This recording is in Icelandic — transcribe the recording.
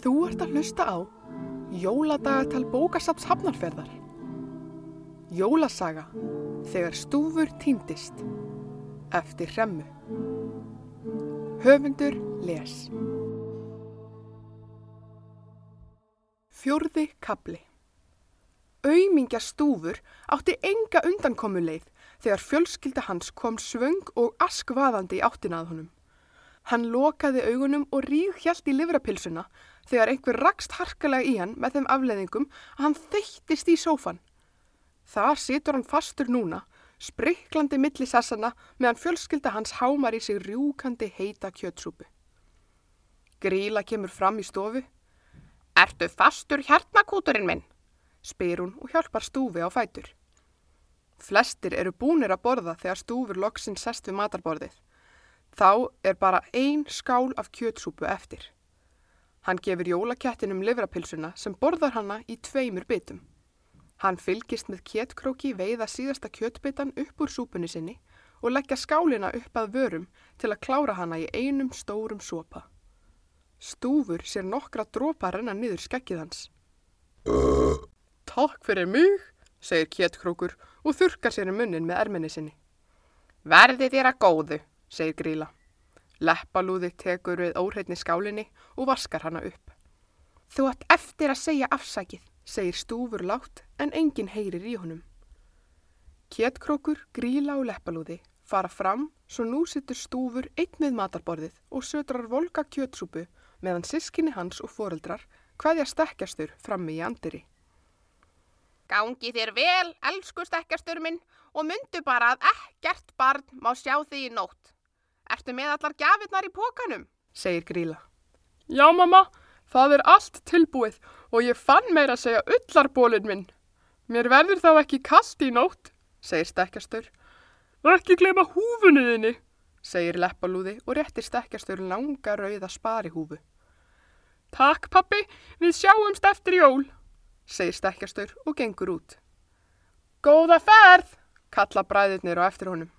Þú ert að hlusta á Jóladagatal bókasaps hafnarferðar. Jólasaga þegar stúfur týndist eftir hremmu. Höfundur les. Fjórði kapli. Auðmingja stúfur átti enga undankomuleið þegar fjölskylda hans kom svöng og askvaðandi í áttinað honum. Hann lokaði augunum og ríð hjælt í livrapilsuna þegar einhver rakst harkalega í hann með þeim afleðingum að hann þeittist í sófan. Þar situr hann fastur núna, spriklandi millisessana meðan fjölskylda hans hámar í sig rjúkandi heita kjötsúpu. Gríla kemur fram í stofu. Ertu fastur hjarnakúturinn minn? spyr hún og hjálpar stúfi á fætur. Flestir eru búnir að borða þegar stúfur loksinn sest við matarborðið. Þá er bara ein skál af kjötsúpu eftir. Hann gefur jólakettinum livrapilsuna sem borðar hanna í tveimur bitum. Hann fylgist með kjettkróki veiða síðasta kjöttbitan upp úr súpunni sinni og leggja skálina upp að vörum til að klára hanna í einum stórum sopa. Stúfur sér nokkra drópa renna niður skekkið hans. Takk fyrir mig, segir kjettkrókur og þurkar sér um munnin með erminni sinni. Verði þér að góðu, segir Gríla. Leppalúði tekur við óhreitni skálinni og vaskar hana upp. Þú ætt eftir að segja afsakið, segir stúfur látt en enginn heyrir í honum. Kjettkrókur, Gríla og Leppalúði fara fram svo nú sittur stúfur einn við matarborðið og södrar volga kjötsúpu meðan sískinni hans og foreldrar hvaðja stekkjastur frammi í andiri. Gangi þér vel, elsku stekkjastur minn, og myndu bara að ekkert barn má sjá þig í nótt. Ertu með allar gafirnar í pókanum? segir Gríla. Já, mamma, það er allt tilbúið og ég fann meira að segja ullarbólinn minn. Mér verður þá ekki kast í nótt, segir stekkjastur. Ekki glema húfunuðinni, segir leppalúði og réttir stekkjastur langa rauða sparihúfu. Takk, pappi, við sjáumst eftir jól, segir stekkjastur og gengur út. Góða ferð, kalla bræðurnir á eftir honum.